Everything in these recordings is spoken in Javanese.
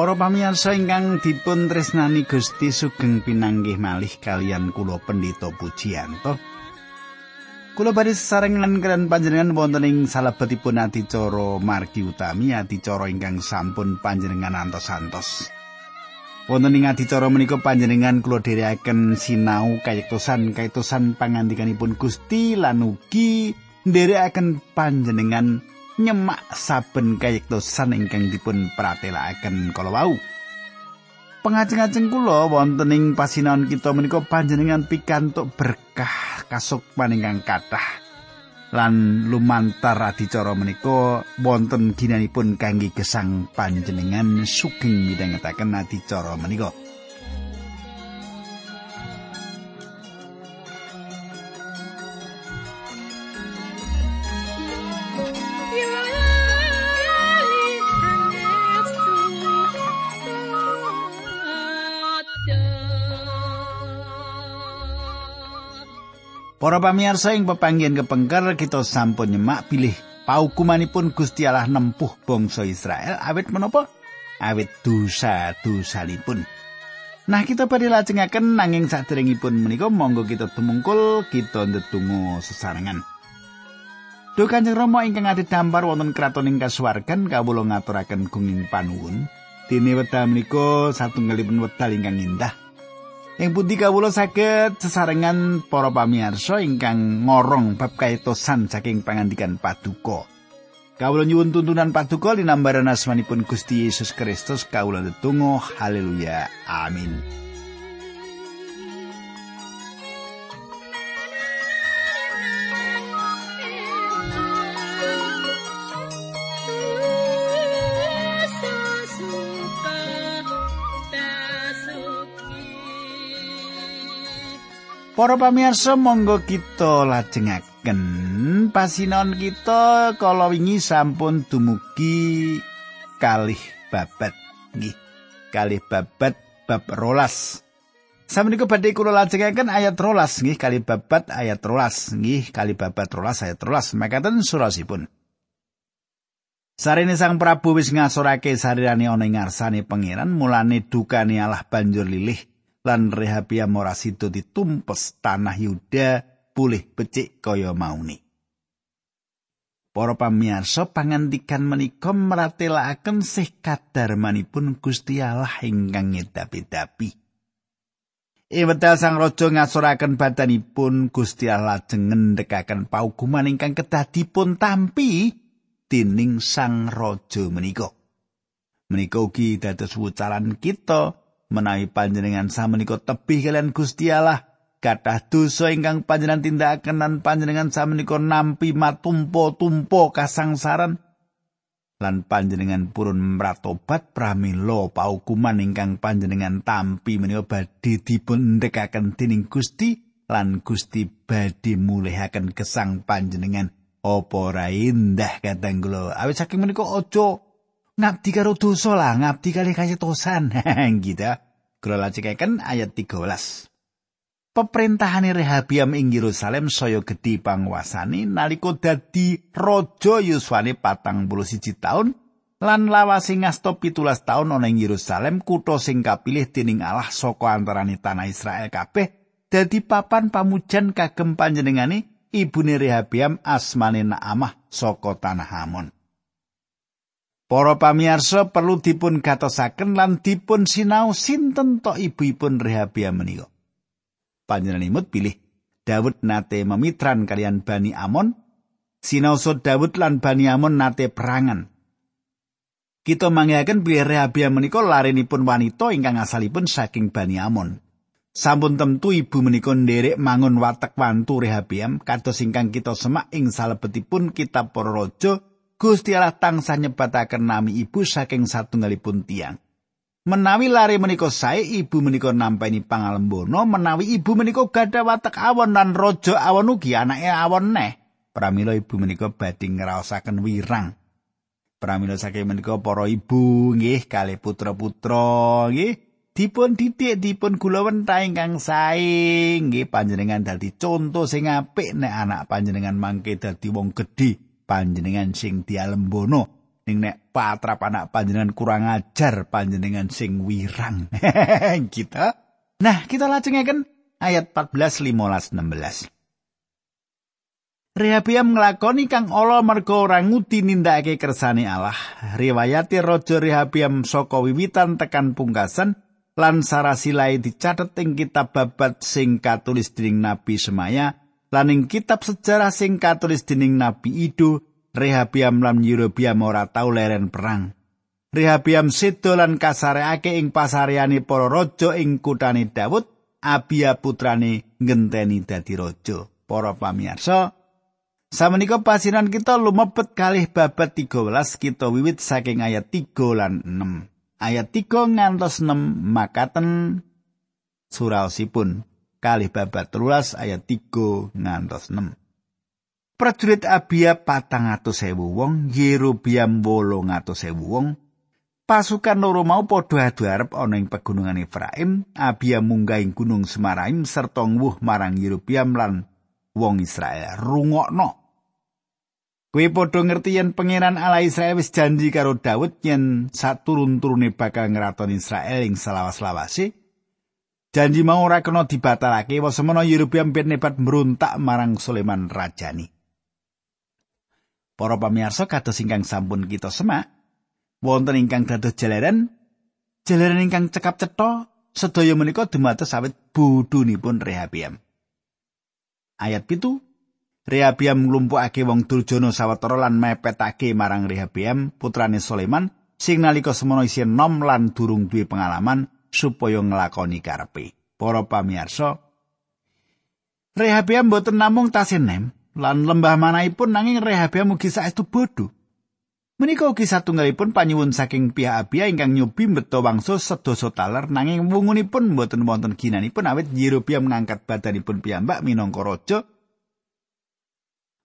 Para pamirsa ingkang dipun tresnani Gusti sugeng pinanggih malih kalian kula Pendeta Pujiyanto. Kula badhe sesarengan kalian panjenengan wonten ing salebetipun adicara margi utami adicara ingkang sampun panjenengan antos-antos. Wonten ing adicara menika panjenengan kula dherekaken sinau kayektosan kayektosan pangandikanipun Gusti lan ugi nderekaken panjenengan nyemak saben kayektosan ingkang dipun pratelakaken kala wau. Pengajeng-ajeng kula wonten ing pasinaon kita menika panjenengan pikantuk berkah kasukman ingkang kathah lan lumantar adicara menika wonten ginanipun kangge gesang panjenengan sugeng midhangetaken adicara menika. Para pamirsa ing pepanggihan kepengker kita sampun nyemak pilih paukumanipun Gusti Allah nempuh bangsa Israel awit menapa? Awit dosa-dosalipun. Nah kita pada lajengaken nanging saderengipun menika monggo kita tumungkul kita ndedonga sesarengan. Duh Kanjeng Rama ingkang ade dampar wonten kraton ing kasuwargan kawula ngaturaken gunging panuwun. Dene wekdal menika satunggalipun wekdal ingkang indah. Ing pundi kawula saged sesarengan para pamirsa ingkang ngorong bab kaitosan saking pangandikan paduka. Kawula nyuwun tuntunan paduka linambaran asmanipun Gusti Yesus Kristus kawula tetunggal haleluya amin. Para pamirsa monggo kita lajengaken pasinon kita kala wingi sampun dumugi kalih babat. Nggih kalih babat bab rolas. Samenika badhe kula lajengaken ayat rolas. Nggih kalih babat ayat rolas. Nggih kalih babat rolas ayat rolas. Makaten surasipun. Sarene Sang Prabu wis ngasorake sarirane ana ing ngarsane pangeran mulane dukane Allah banjur lilih lan Rehabiam ora sida ditumpes tanah Yuda pulih becik kaya mauni. Para pamirsa pangandikan menika meratelaken sih kadarmanipun Gusti Allah ingkang ngedapi-dapi. Iwedal sang raja ngasuraken badanipun Gusti Allah lajeng ngendhekaken paukuman ingkang kedah dipun tampi dening sang raja menika. Menika ugi dados wucalan kita menawi panjenengan samenika tebih kalian Allah kathah dosa ingkang panjenengan tindakaken lan panjenengan samenika nampi matumpo-tumpo kasangsaran lan panjenengan purun mratobat pramila paukuman ingkang panjenengan tampi menika badhe dipun ndekaken dening Gusti lan Gusti badhe mulihaken kesang panjenengan. Apa ora indah kadang kula? Awit saking menika aja ngabdi karo dosa lah, ngabdi kali kayetosan. gitu. Kula lajengken ayat 13. Peperintahane Rehabiam ing Yerusalem saya gedhi panguasane nalika dadi raja yuswane patang puluh siji taun lan lawase ngasta pitulas taun ana ing Yerusalem kutha sing kapilih dening Allah saka antarane tanah Israel kabeh dadi papan pamujan kagem panjenengane ibune Rehabiam asmane Naamah saka tanah Amon. Para pamirsa perlu dipun gatosaken lan dipun sinau sinten tok ibuyipun Rehabia menika. Panjenenganipun pilih Daud nate memitran kalian Bani Amon, sinaosa Daud lan Bani Amon nate perangan. Kita mangyaken bilih Rehabia menika larenipun wanita ingkang asalipun saking Bani Amon. Sampun tentu ibu menika nderek mangun watek wantu Rehabiam kados ingkang kita semak ing salebetipun kitab para raja Gusti Allah tansah nyebataken nami ibu saking satunggalipun tiang. Menawi lari menika sae ibu menika nampani pangalembono menawi ibu menika gadah watek awon lan raja awon ugi anake awon neh. Pramila ibu menika badhe ngraosaken wirang. Pramila saking menika para ibu nggih kalih putra-putra nggih dipun didik dipun gulawenthah ingkang sae nggih panjenengan dadi conto sing apik nek anak panjenengan mangke dadi wong gedhe panjenengan sing dialembono ning nek patrap anak panjenengan kurang ajar panjenengan sing wirang. kita. Nah, kita lajengaken ayat 14 15 16. Rehabiam nglakoni kang ala merga ora ngudi nindakake kersane Allah. Riwayate Raja Rehabiam saka wiwitan tekan pungkasan lan sarasilai dicatet ing kitab babat sing katulis dening Nabi Semaya lan ing kitab sejarah sing katulis dening Nabi Ido Rehabiam lan Yerobiam ora tau leren perang. Rehabiam sedo lan kasareake ing pasareane para raja ing kutane Daud, Abia putrane ngenteni dadi raja. Para pamirsa, Samenika pasiran kita lumebet kalih babat 13 kita wiwit saking ayat 3 lan 6. Ayat 3 ngantos 6 makaten suraosipun kalih babat 13 ayat 3 ngantos 6. Prajurit Abia patang atus ewu wong, Yerobiam wolong atus ewu wong. Pasukan loro mau padha adu arep ana ing pegunungan Efraim, Abia munggah ing gunung Semaraim serta nguwuh marang Yerobiam lan wong Israel. Rungokno Kowe padha ngerti yen pangeran Allah Israel wis janji karo Daud yen saturun-turune bakal ngraton Israel ing selawas-lawase. Janji mau ora kena dibatalake wa semono Yerobeam ben nebat meruntak marang Sulaiman rajani. Para pamirsa kados ingkang sampun kita semak, wonten ingkang dados jalaran, jalaran ingkang cekap cetha sedaya menika dumados sawet budunipun Rehabiam. Ayat pitu Rehabiam nglumpukake wong Durjana sawetara lan mepetake marang Rehabiam putrane Sulaiman sing nalika semono isih nom lan durung duwe pengalaman supaya nglakoni karepe. Para pamirsa, Rehabiam boten namung tasih nem lan lembah manahipun nanging Rehabiam mugi saestu bodho. Menika ugi satunggalipun panyuwun saking pihak Abia ingkang nyobi mbeta wangsul sedasa taler nanging wungunipun boten wonten ginanipun awit Yerobiam ngangkat badanipun piyambak minangka raja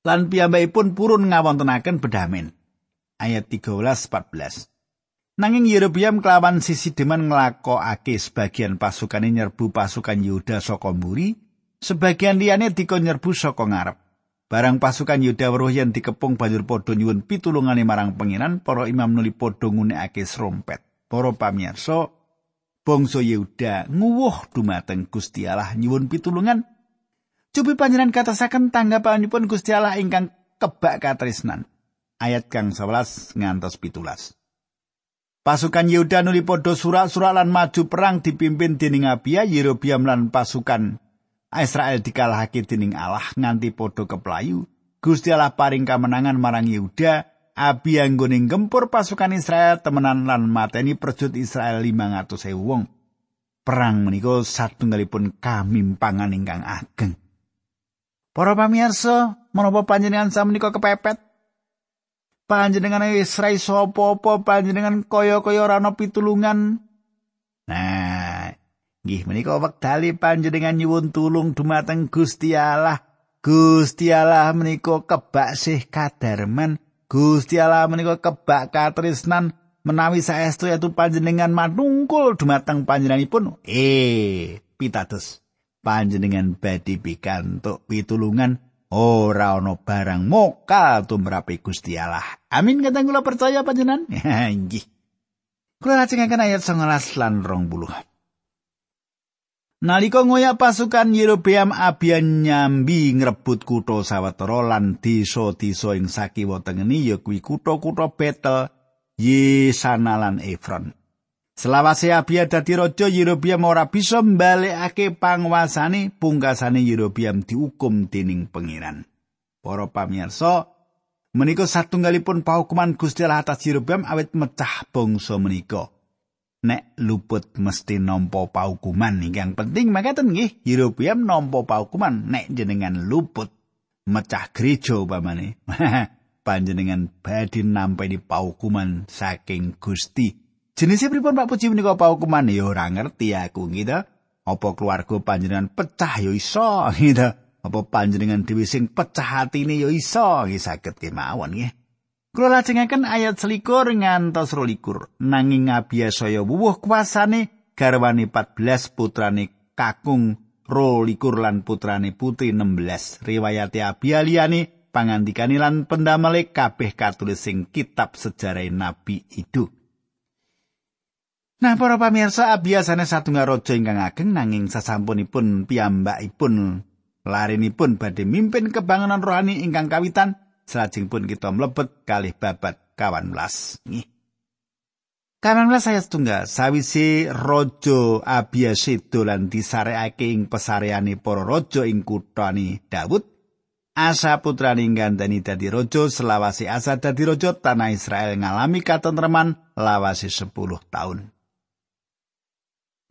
lan piyambakipun purun ngawontenaken bedamen. Ayat 13-14. Nanging Yerobiam kelawan sisi deman nglakokake sebagian pasukane nyerbu pasukan Yehuda saka mburi, sebagian liyane dikon nyerbu saka ngarep. Barang pasukan Yehuda weruh yen dikepung banjur padha nyuwun pitulungane marang pengiran, para imam nuli padha ngunekake srompet. Para pamirsa, bangsa Yehuda nguwuh dumateng Gusti Allah nyuwun pitulungan Cupi panjenengan katasaken tanggapanipun Gusti Allah ingkang kebak katresnan. Ayat kang 11 ngantos pitulas. Pasukan Yehuda nuli padha surak-surak lan maju perang dipimpin dening Abia, Yerobiam lan pasukan Israel dikalahake dening Allah nganti padha keplayu. Gusti Allah paring kamenangan marang Yehuda, Abia nggone gempur pasukan Israel temenan lan mateni perjut Israel 500.000 wong. Perang menika satunggalipun kamimpangan ingkang ageng. Para pamirsa, menapa panjenengan samenika kepepet? Panjenengan wis ra iso apa-apa, panjenengan kaya-kaya ora ana pitulungan. Nah, nggih menika wektali panjenengan nyuwun tulung dumateng Gusti Allah. Gusti Allah menika kebak sih kadarman. Gusti Allah menika kebak katresnan menawi saestu yaitu panjenengan manungkul dumateng panjenenganipun. Eh, pitados. panjenengan badhe pikantuk pitulungan ora ana barang mokal tumrape Gusti Allah. Amin kadang kula percaya panjenengan. Nggih. Kula lajengaken ayat 19 lan 20. Nalika ngoyak pasukan Yerobeam Abian nyambi ngrebut kutha sawetara lan desa-desa ing sakiwa tengeni ya kuwi kutha-kutha Betel, Yesana lan Efron. Selawase Abia dadi raja Yerobiam ora bisa mbalekake panguasane pungkasane Yerobiam diukum dening pengiran. Para pamirsa, menika satunggalipun paukuman Gusti Allah atas Yerobiam awit mecah bangsa menika. Nek luput mesti nampa paukuman ingkang penting makaten nggih Yerobiam nampa paukuman nek jenengan luput mecah gereja upamane. Panjenengan badhe nampa di paukuman saking Gusti Jenisnya pripun Pak Puji menika apa hukuman ya ora ngerti aku gitu. Apa keluarga panjenengan pecah ya iso gitu. Apa panjenengan dhewe sing pecah atine ya iso nggih saged kemawon nggih. Kula lajengaken ayat selikur ngantos rolikur. Nanging ngabiyasaya wuwuh kuasane garwane 14 putrane kakung rolikur lan putrane putri 16. Riwayate Abialiane pangandikane lan pendamele kabeh katulis sing kitab sejarah Nabi Idu. Nah, para pamirsa, biasane satunggal raja ingkang ageng nanging sasampunipun piyambakipun larinipun badhe mimpin kebangunan rohani ingkang kawitan salajengipun kita mlebet kalih babat kawan belas. Nggih. Kawan belas saya setunggal sawise raja Abiasedo lan disareake ing pesareane para raja ing kuthani Daud Asa putrane gandani dadi raja selawase asa dadi raja tanah Israel ngalami katentreman lawase 10 tahun.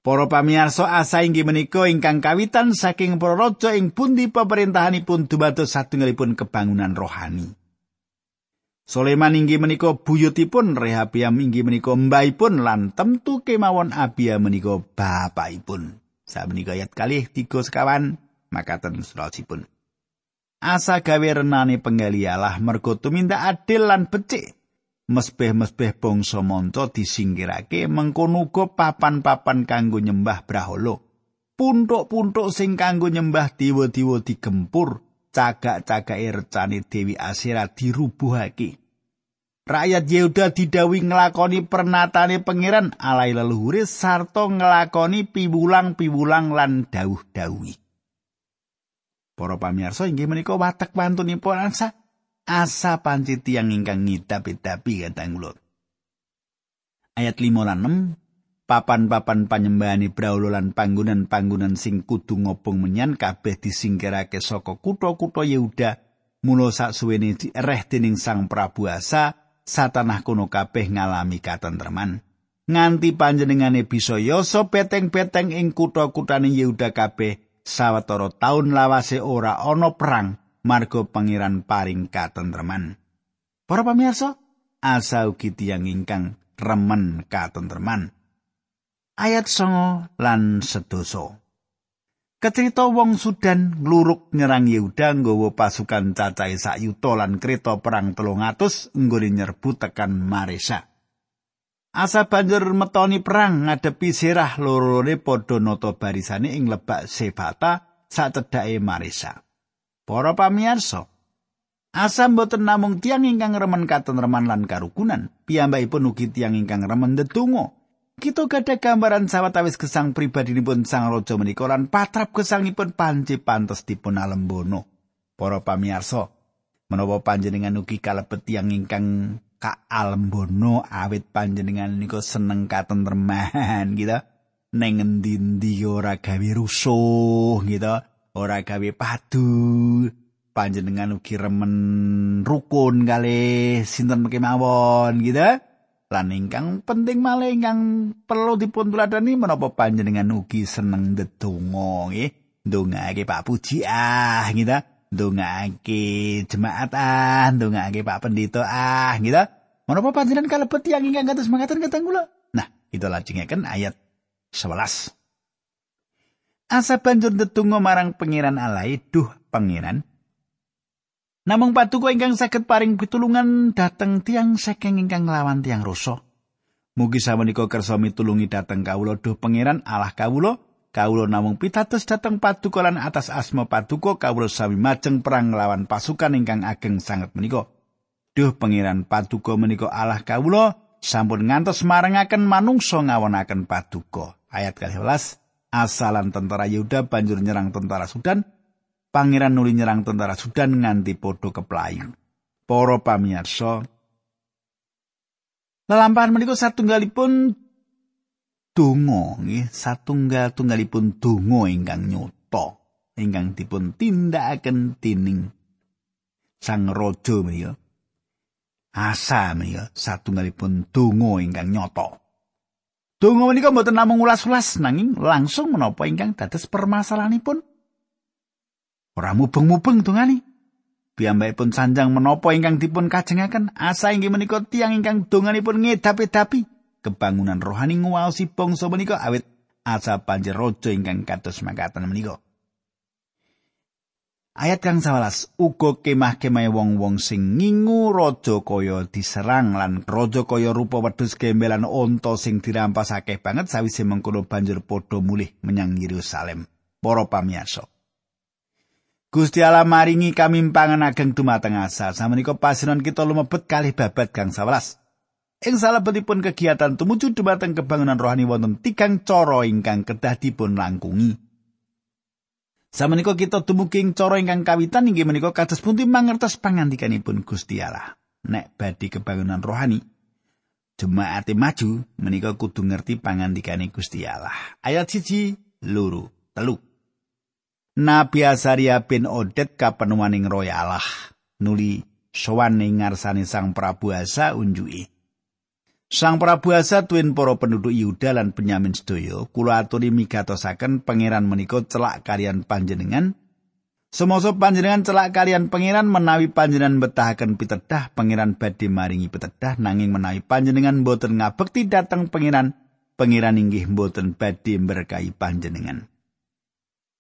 Para pamirsa asa inggih menika ingkang kawitan saking para raja ing pundi pemerintahanipun dumados satunggalipun kebangunan rohani. Soleman inggih menika buyutipun Rehabiam inggih menika mbaipun lan tentu kemawon Abia menika bapakipun. Sabenika ayat kalih tiga sekawan makaten surasipun. Asa gawe renane penggalialah mergo tumindak adil lan becik mesbeh-mesbeh bangsa manca disingkirake mengkono uga papan-papan kanggo nyembah brahala. Puntuk-puntuk sing kanggo nyembah dewa-dewa digempur, cagak-cagake recane Dewi Asira dirubuhake. Rakyat Yehuda didawi nglakoni pernatane pangeran alai leluhure sarta nglakoni piwulang-piwulang lan dawuh-dawuhi. Para pamirsa inggih menika watek wantunipun ansa asa panci tiang ingkang ngidapi-dapi katang kula. Ayat 5 lan 6 papan-papan panyembahane Braula lan panggonan-panggonan sing kudu ngobong menyan kabeh disingkirake saka kutha-kutha Yehuda mula saksuwene direh dening Sang Prabu Asa satanah kono kabeh ngalami katentreman nganti panjenengane bisa yoso beteng-beteng ing kutha-kuthane Yehuda kabeh sawetara taun lawase ora ana perang marga pangeran paring katentreman. Para pamirsa, asa ugi tiyang ingkang remen katentreman. Ayat songo lan sedoso. Kecerita wong Sudan ngluruk nyerang Yehuda nggawa pasukan cacahe sak yuta lan kereta perang telung atus nggone nyerbu tekan Maresa. Asa banjur metoni perang ngadepi sirah lorone padha nata barisane ing lebak Sebata sak cedhake Maresa. Para pamirsa, asam boten namung tiang ingkang remen katentreman lan karukunan, piyambakipun ugi tiang ingkang remen ndedonga. Kita gadah gambaran sawetawis gesang pribadinipun Sang Raja menika lan patrap gesangipun panci pantes dipun alembono. Para pamirsa, menawa panjenengan ugi kalebet tiang ingkang ka alembono awit panjenengan niku seneng katentreman gitu. Neng endi-endi ora gawe rusuh gitu. Ora gawe padu. Panjenengan ugi remen rukun kali sinten mawon gitu? Lan ingkang penting malih ingkang perlu dipun tuladani menapa panjenengan ugi seneng ndedonga nggih? Ndongake Pak Puji ah gitu? Ndongake jemaat ah ndongake Pak Pendito ah gitu? Menapa panjenengan kalebet yang ingkang kados mangkaten kateng kula? Nah kita lajengaken ayat 11 Asa banjur ndedonga marang pangeran alai, duh pangeran. Namung patuko ingkang saged paring pitulungan dhateng tiang saking ingkang nglawan tiang rasa. Mugi samenika kersa mitulungi dhateng kawula duh pangeran Allah kawula. Kawula namung pitados dhateng patuko lan atas asma patuko kawula sami majeng perang nglawan pasukan ingkang ageng sanget menika. Duh pangeran patuko menika Allah kawula sampun ngantos marengaken manungsa ngawonaken patuko. Ayat 12. Asalan tentara Yehuda banjur nyerang tentara Sudan. Pangeran nuli nyerang tentara Sudan nganti padha keplayu. Para pamirsa, lelampahan menika satunggalipun donga nggih, satunggal-tunggalipun donga ingkang nyata ingkang dipun tindakaken tining Sang Raja menika. Asa menika satunggalipun donga ingkang nyata. Donga menika mboten namung ulas-ulas nanging langsung menapa ingkang dados permasalahanipun. Ora mubeng-mubeng dongani. Piyambakipun sanjang menapa ingkang dipun kajengaken asa inggih menika tiang ingkang donganipun ngedapi-dapi kebangunan rohani nguwaosi bangsa menika awit asa panjer raja ingkang kados mangkaten menika. Ayat kang 11 uga kemah-kemah wong-wong sing ngingu raja kaya diserang lan raja kaya rupa wedhus gembelan onta sing dirampas akeh banget sawise mengkono banjur padha mulih menyang Yerusalem. Para pamirsa. Gusti Allah maringi kamimpangan ageng dumateng asa. Samenika pasinon kita lumebet kalih babat gang 11. Ing salebetipun kegiatan tumuju dumateng kebangunan rohani wonten tigang cara ingkang kedah dipun langkungi. Samenika kita dumugi ing cara ingkang kawitan inggih menika kados pundi mangertos pangandikanipun Gusti Allah. Nek badhe kebangunan rohani, jemaat maju menika kudu ngerti pangandikane Gusti Allah. Ayat siji luru telu. Nabi Asaria bin Odet kapenuaning Allah nuli sowan ing ngarsane Sang Prabu Asa unjuki. Sang Prabu Asa tuwin para penduduk Yehuda lan Benyamin sedaya kula aturi migatosaken pangeran menika celak kalian panjenengan Semoso panjenengan celak kalian pangeran menawi panjenengan betahaken pitedah pangeran badhe maringi pitedah nanging menawi panjenengan boten ngabekti dateng pangeran pangeran inggih boten badhe berkahi panjenengan.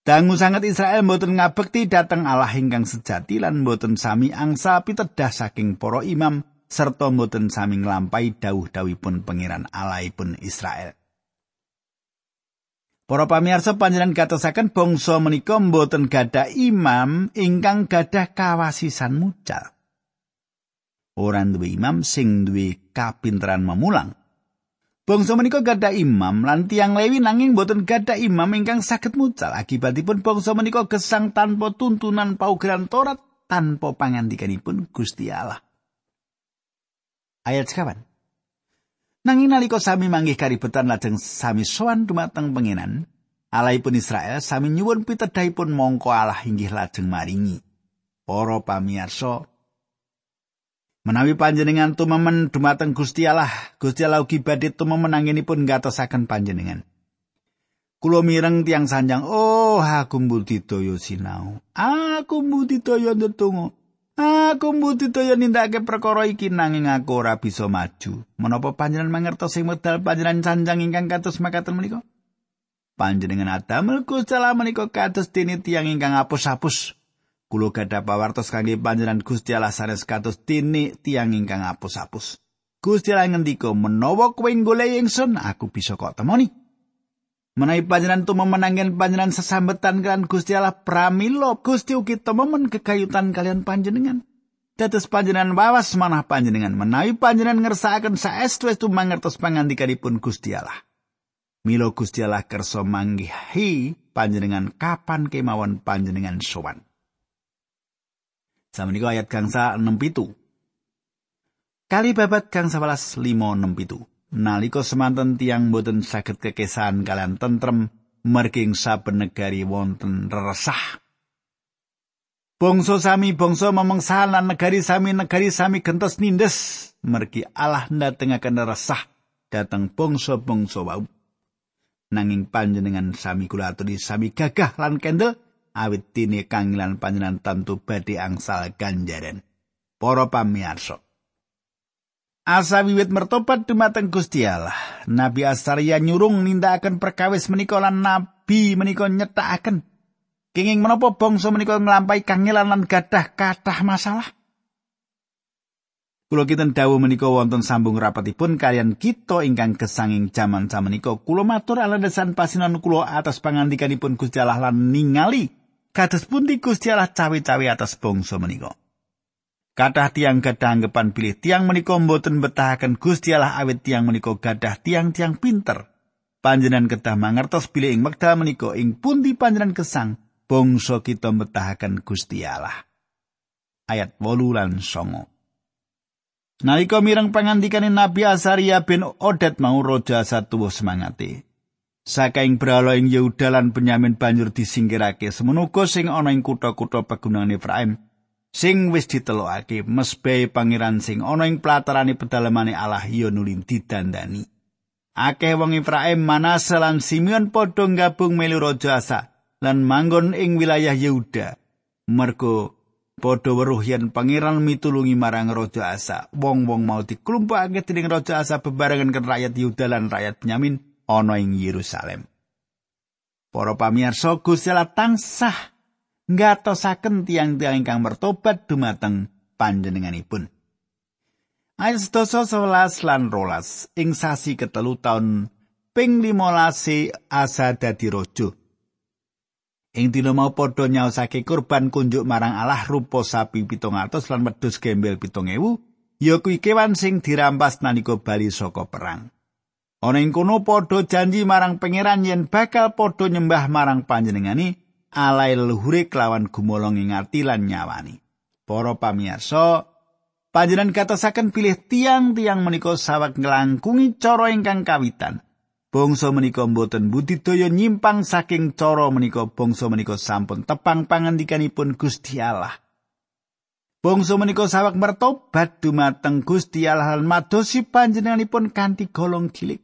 Dangu sangat Israel boten ngabekti dateng Allah ingkang sejati lan boten sami angsa pitedah saking para imam serta boten sami nglampahi dawuh-dawuhipun pangeran Allahipun Israel. Para pamirsa panjenengan gatosaken bangsa menika mboten gadah imam ingkang gadah kawasisan mucal. Ora duwe imam sing duwe kapinteran memulang. Bangsa menika gadah imam lan tiang lewi nanging mboten gadah imam ingkang saged mucal. Akibatipun bangsa menika gesang tanpa tuntunan paugeran Torat tanpa pangandikanipun Gusti Allah. Ayat sekawan. Nanging nalika sami manggih karibetan lajeng sami sowan dumateng pengenan, Alaipun Israel sami nyuwun pitedhahipun mongko Allah inggih lajeng maringi. Para pamirsa, menawi panjenengan tumemen dumateng Gusti Allah, Gusti Allah ugi badhe tumemen anggenipun ngatosaken panjenengan. Kulo mireng tiang sanjang, oh aku mbudidaya sinau. Aku mbudidaya ndedonga. Aku mbudidaya nindakake perkara iki nanging aku ora bisa maju. Menapa panjenengan mangertos sing medal panjenengan sanjang ingkang kados makaten menika? Panjenengan adamel Gusti Allah menika kados dene tiyang ingkang apus-apus. Kulo gadah pawartos kangge panjenengan Gusti Allah sanes kados dene tiyang ingkang apus-apus. Gusti Allah ngendika menawa kowe golek ingsun aku bisa kok temoni. Menawi panjenengan tu memenangkan panjenengan sesambetan kan Gusti Allah pramila Gusti ugi tememen kekayutan kalian panjenengan. Dados panjenengan wawas manah panjenengan menawi panjenengan ngersakaken saestu-estu mangertos pangandikanipun Gusti Allah. Milo Gusti Allah kersa manggihi panjenengan kapan kemawon panjenengan sowan. Samenika ayat gangsa 67. Kali babat gangsa 11 5 67. Nalika semanten tiang boten saged kekesan kalian tentrem merking saben negari wonten resah. Bangsa sami bangsa memengsahan lan negari sami negari sami gentos nindes mergi Allah ndatengaken resah dateng bangsa-bangsa wau. Nanging panjenengan sami kula aturi sami gagah lan kendel awit dene kangilan panjenengan tantu badhe angsal ganjaran. Para pamirsa, Asa wiwit mertobat dumateng Gusti Allah. Nabi Asaria nyurung nindakaken perkawis menika lan nabi menika nyetakaken kenging menapa bangsa menika nglampahi kangelan lan gadah kathah masalah. Kula kinten dawuh menika wonten sambung rapatipun kalian kita ingkang kesanging jaman samenika kula matur alandasan pasinan kula atas pangandikanipun Gusti Allah lan ningali kados pundi Gusti Allah cawe-cawe atas bangsa menika. Kadah tiang gadah anggapan pilih tiang menika mboten betahaken Gusti Allah awit tiang menika gadah tiang-tiang pinter. Panjenengan kedah mangertos pilih ing wekdal menika ing pundi panjenengan kesang bangsa kita betahaken Gusti Allah. Ayat 8 lan 9. Nalika mireng pangandikane Nabi Asaria bin Odet mau raja satuwuh semangate. Sakaing berhala ing Yehuda lan Benyamin banjur disingkirake semono sing ana ing kutha-kutha pegunungan Efraim sing wis ditelokake mesbe pangeran sing ana ing platarane pedalemane Allah ya nulin didandani. Akeh wong Efraim Manase lan Simeon padha gabung melu raja Asa lan manggon ing wilayah Yehuda. Mergo padha weruh yen pangeran mitulungi marang raja Asa. Wong-wong mau diklumpukake dening raja Asa bebarengan kan rakyat Yehuda lan rakyat Benyamin ana ing Yerusalem. Para pamirsa Gusti Allah tansah ngatosaken tiang-tiang ingkang mertobat dumateng panjenenganipun. Ayat sedasa sewelas lan rolas ing sasi ketelu taun ping limolase asa dadi rojo. Ing dina mau padha nyaosake kurban kunjuk marang Allah rupa sapi 700 lan wedhus gembel 7000, ya kuwi kewan sing dirampas nalika bali saka perang. Ana ing kono padha janji marang pangeran yen bakal padha nyembah marang panjenengani alai leluhure kelawan gumolong ing ati lan nyawani. Para pamirsa, panjenengan katosaken pilih tiang-tiang menika sawak nglangkungi cara ingkang kawitan. Bangsa menika boten budidaya nyimpang saking cara menika bangsa menika sampun tepang pangandikanipun Gusti Allah. Bangsa menika sawak mertobat dumateng Gusti Allah lan madosi panjenenganipun kanthi golong cilik.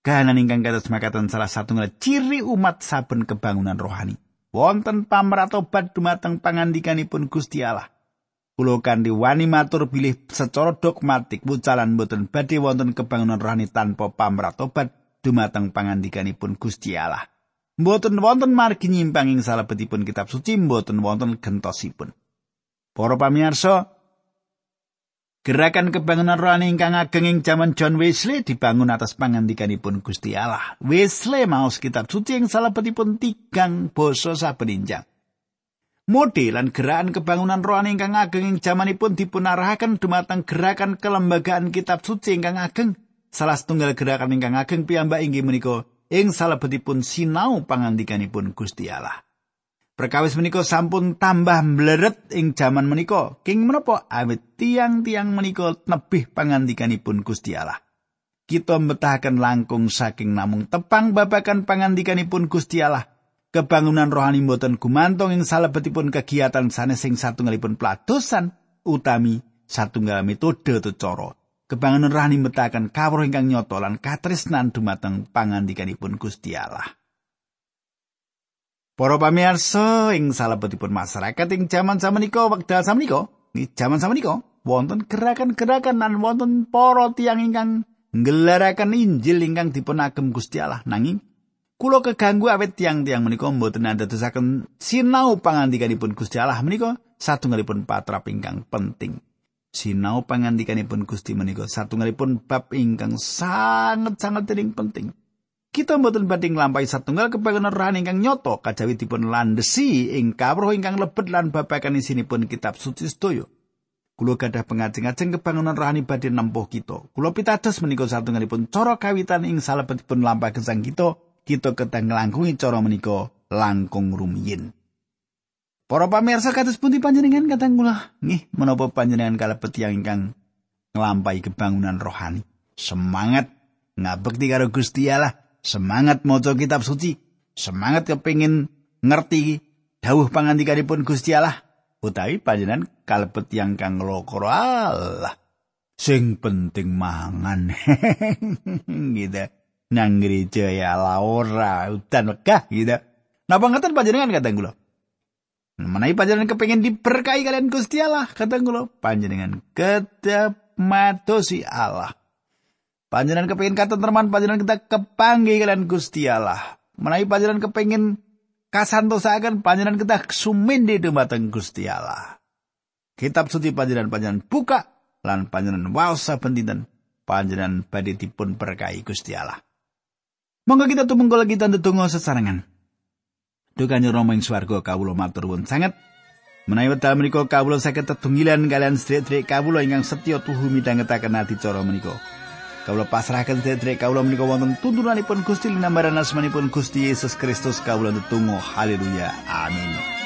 Kahanan ingkang kados makaten salah satunggal ciri umat saben kebangunan rohani. Wonten pamratobat dumateng pangandikanipun Gusti Allah. Kulo kanthi wani matur bilih secara dogmatik wucalan boten badhe wonten kebangunan rohani tanpa pamratobat dumateng pangandikanipun Gusti Allah. Mboten wonten margi nyimpang ing salebetipun kitab suci, mboten wonten gentosipun. Para pamirsa, gerakan kebangunan rohani ingkang ageng ing jaman John Wesley dibangun atas pangandikanipun Gusti Allah. Wesley maos kitab suci ing salebetipun tigang basa saben injang. Model lan gerakan kebangunan rohani ingkang ageng ing jamanipun dipunarahaken dumateng gerakan kelembagaan kitab suci ingkang ageng Salah setunggal gerakan ingkang ageng piyambak inggih menika ing salebetipun sinau pangandikanipun Gusti Allah. Perkawis menika sampun tambah mleret ing jaman menika. King menapa awit tiang-tiang menika nebih pangandikanipun Gusti Allah. Kita mbetahaken langkung saking namung tepang babakan pangandikanipun Gusti Allah. Kebangunan rohani mboten gumantung ing salebetipun kegiatan sanes sing satunggalipun peladosan utami satunggal metode atau kebangunan rahani metakan kawruh ingkang nyoto lan katresnan dumateng pangandikanipun Gusti Allah. Para pamirsa ing salebetipun masyarakat ing jaman samenika wekdal samenika, ing jaman samenika wonten gerakan-gerakan lan wonten para tiyang ingkang nggelaraken Injil ingkang dipun agem Gusti Allah nanging kula keganggu awet tiang-tiang menika mboten andadosaken sinau pangandikanipun Gusti Allah menika satunggalipun patrap ingkang penting. sinau pangandikanipun Gusti menika satunggalipun bab ingkang sangat-sangat dening penting. Kita mboten badhe nglampahi satunggal kebangenan rohani ingkang nyoto kajawi dipun landesi ing kawruh ingkang lebet lan babagan isinipun kitab suci sedaya. Kulo gadah pengajeng-ajeng kebangunan rohani badhe nempuh kita. Kulo pitados menika satunggalipun cara kawitan ing salebetipun lampah gesang kita, kita ketang nglangkungi cara menika langkung rumiyin. Para pamirsa kados pundi panjenengan kadang kula nggih menapa panjenengan kalebet tiyang ingkang nglampahi kebangunan rohani. Semangat ngabekti karo Gusti Allah, semangat maca kitab suci, semangat kepengin ngerti dawuh pangandikanipun Gusti Allah utawi panjenengan kalebet tiyang kang nglokoro Allah. Sing penting mangan. gitu. Nang gereja ya ora udan wegah gitu. Napa ngeten panjenengan kadang kula? Menawi panjenengan kepengin diberkahi kalian Gusti Allah, kata kula, panjenengan kedap madosi Allah. Panjenengan kepengin kata teman panjenengan kita kepanggih kalian Gusti Allah. Menawi panjenengan kepengin kasantosaken panjenengan kita sumindi dumateng Gusti Allah. Kitab suci panjenengan panjenengan buka lan panjenengan waos saben dinten panjenengan badhe dipun berkahi Gusti Allah. Monggo kita tumungkul kita ndedonga sesarengan. Dukane Rama ing swarga kawula matur nuwun sanget. Menawi wekdal menika kawula saged tetunggilan kalian sedherek kawula ingkang setya tuhu midhangetaken adicara menika. Kawula pasrahaken sedherek kawula menika wonten tuntunanipun Gusti linambaran asmanipun Gusti Yesus Kristus kawula tetunggal haleluya. Amin